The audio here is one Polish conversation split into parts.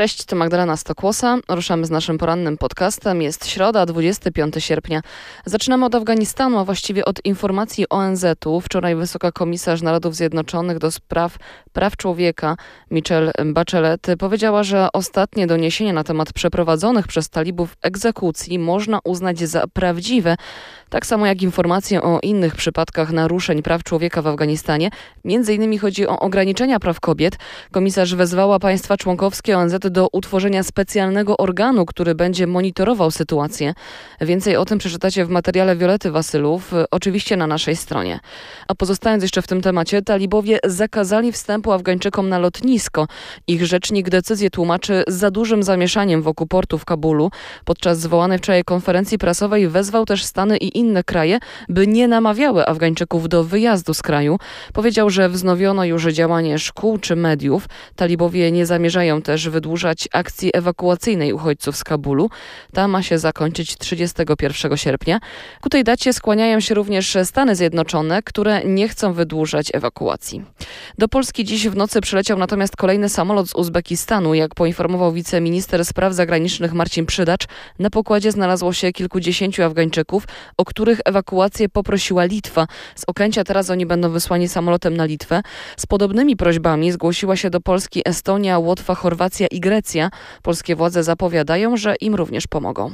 Cześć, to Magdalena Stokłosa. Ruszamy z naszym porannym podcastem. Jest środa, 25 sierpnia. Zaczynamy od Afganistanu, a właściwie od informacji ONZ-u. Wczoraj wysoka komisarz Narodów Zjednoczonych do spraw praw człowieka Michelle Bachelet powiedziała, że ostatnie doniesienia na temat przeprowadzonych przez talibów egzekucji można uznać za prawdziwe, tak samo jak informacje o innych przypadkach naruszeń praw człowieka w Afganistanie. Między innymi chodzi o ograniczenia praw kobiet. Komisarz wezwała państwa członkowskie ONZ do utworzenia specjalnego organu, który będzie monitorował sytuację. Więcej o tym przeczytacie w materiale Wiolety Wasylów, oczywiście na naszej stronie. A pozostając jeszcze w tym temacie, talibowie zakazali wstępu Afgańczykom na lotnisko. Ich rzecznik decyzję tłumaczy za dużym zamieszaniem wokół portu w Kabulu. Podczas zwołanej wczoraj konferencji prasowej wezwał też Stany i inne kraje, by nie namawiały Afgańczyków do wyjazdu z kraju. Powiedział, że wznowiono już działanie szkół czy mediów. Talibowie nie zamierzają też wydłużać akcji ewakuacyjnej uchodźców z Kabulu. Ta ma się zakończyć 31 sierpnia. Ku tej dacie skłaniają się również Stany Zjednoczone, które nie chcą wydłużać ewakuacji. Do Polski dziś w nocy przyleciał natomiast kolejny samolot z Uzbekistanu. Jak poinformował wiceminister spraw zagranicznych Marcin Przydacz, na pokładzie znalazło się kilkudziesięciu Afgańczyków, o których ewakuację poprosiła Litwa. Z Okęcia teraz oni będą wysłani samolotem na Litwę. Z podobnymi prośbami zgłosiła się do Polski Estonia, Łotwa, Chorwacja i Grecja. Polskie władze zapowiadają, że im również pomogą.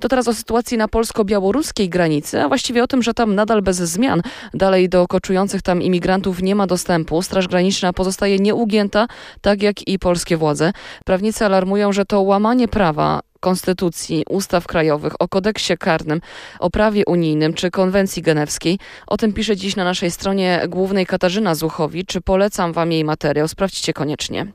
To teraz o sytuacji na polsko-białoruskiej granicy, a właściwie o tym, że tam nadal bez zmian. Dalej do koczujących tam imigrantów nie ma dostępu. Straż Graniczna pozostaje nieugięta, tak jak i polskie władze. Prawnicy alarmują, że to łamanie prawa konstytucji, ustaw krajowych, o kodeksie karnym, o prawie unijnym czy konwencji genewskiej. O tym pisze dziś na naszej stronie głównej Katarzyna Zuchowicz. Polecam wam jej materiał, sprawdźcie koniecznie.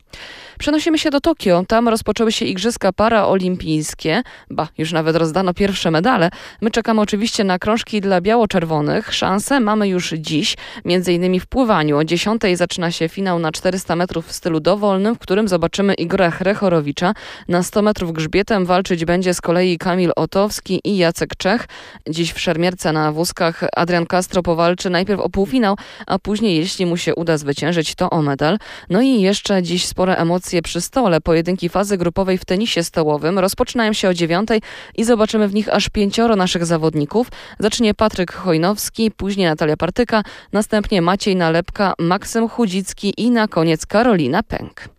Przenosimy się do Tokio. Tam rozpoczęły się Igrzyska Paraolimpijskie. Ba, już nawet rozdano pierwsze medale. My czekamy oczywiście na krążki dla biało-czerwonych. Szanse mamy już dziś, między innymi w pływaniu. O 10 zaczyna się finał na 400 metrów w stylu dowolnym, w którym zobaczymy Igora Hrechorowicza. Na 100 metrów grzbietem walczyć będzie z kolei Kamil Otowski i Jacek Czech. Dziś w szermierce na wózkach Adrian Castro powalczy najpierw o półfinał, a później, jeśli mu się uda zwyciężyć, to o medal. No i jeszcze dziś spore emocje przy stole. Pojedynki fazy grupowej w tenisie stołowym rozpoczynają się o dziewiątej i zobaczymy w nich aż pięcioro naszych zawodników. Zacznie Patryk Chojnowski, później Natalia Partyka, następnie Maciej Nalepka, Maksym Chudzicki i na koniec Karolina Pęk.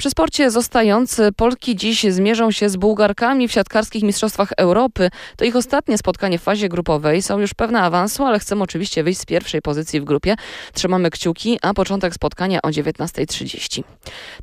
Przy sporcie zostający Polki dziś zmierzą się z Bułgarkami w siatkarskich Mistrzostwach Europy. To ich ostatnie spotkanie w fazie grupowej. Są już pewne awansu, ale chcą oczywiście wyjść z pierwszej pozycji w grupie. Trzymamy kciuki, a początek spotkania o 19.30.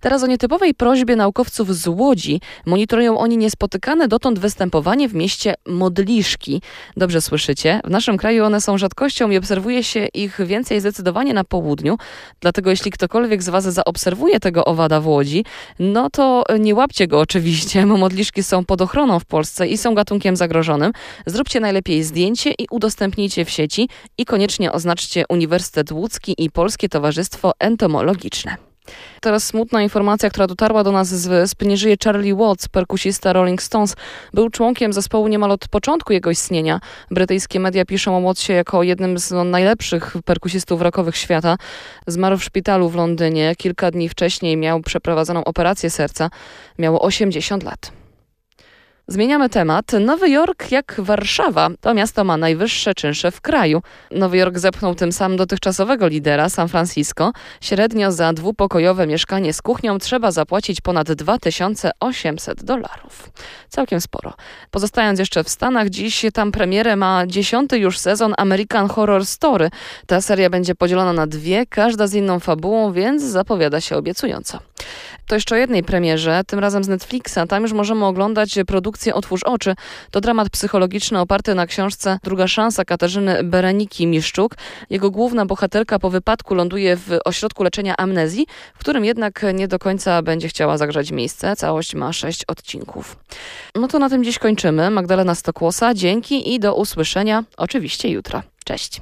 Teraz o nietypowej prośbie naukowców z Łodzi. Monitorują oni niespotykane dotąd występowanie w mieście modliszki. Dobrze słyszycie? W naszym kraju one są rzadkością i obserwuje się ich więcej zdecydowanie na południu. Dlatego jeśli ktokolwiek z Was zaobserwuje tego owada w Łodzi, no to nie łapcie go oczywiście, bo modliszki są pod ochroną w Polsce i są gatunkiem zagrożonym. Zróbcie najlepiej zdjęcie i udostępnijcie w sieci i koniecznie oznaczcie Uniwersytet Łódzki i Polskie Towarzystwo Entomologiczne. Teraz smutna informacja, która dotarła do nas z wysp. Nie żyje Charlie Watts, perkusista Rolling Stones. Był członkiem zespołu niemal od początku jego istnienia. Brytyjskie media piszą o Wattsie jako jednym z no, najlepszych perkusistów rockowych świata. Zmarł w szpitalu w Londynie. Kilka dni wcześniej miał przeprowadzoną operację serca. Miało 80 lat. Zmieniamy temat. Nowy Jork, jak Warszawa, to miasto ma najwyższe czynsze w kraju. Nowy Jork zepchnął tym samym dotychczasowego lidera, San Francisco. Średnio za dwupokojowe mieszkanie z kuchnią trzeba zapłacić ponad 2800 dolarów. Całkiem sporo. Pozostając jeszcze w Stanach, dziś tam premierę ma dziesiąty już sezon American Horror Story. Ta seria będzie podzielona na dwie, każda z inną fabułą, więc zapowiada się obiecująco. To jeszcze o jednej premierze, tym razem z Netflixa. Tam już możemy oglądać produkcję Otwórz oczy. To dramat psychologiczny oparty na książce Druga szansa Katarzyny Bereniki Miszczuk. Jego główna bohaterka po wypadku ląduje w ośrodku leczenia amnezji, w którym jednak nie do końca będzie chciała zagrzać miejsce. Całość ma sześć odcinków. No to na tym dziś kończymy. Magdalena Stokłosa, dzięki i do usłyszenia oczywiście jutro. Cześć.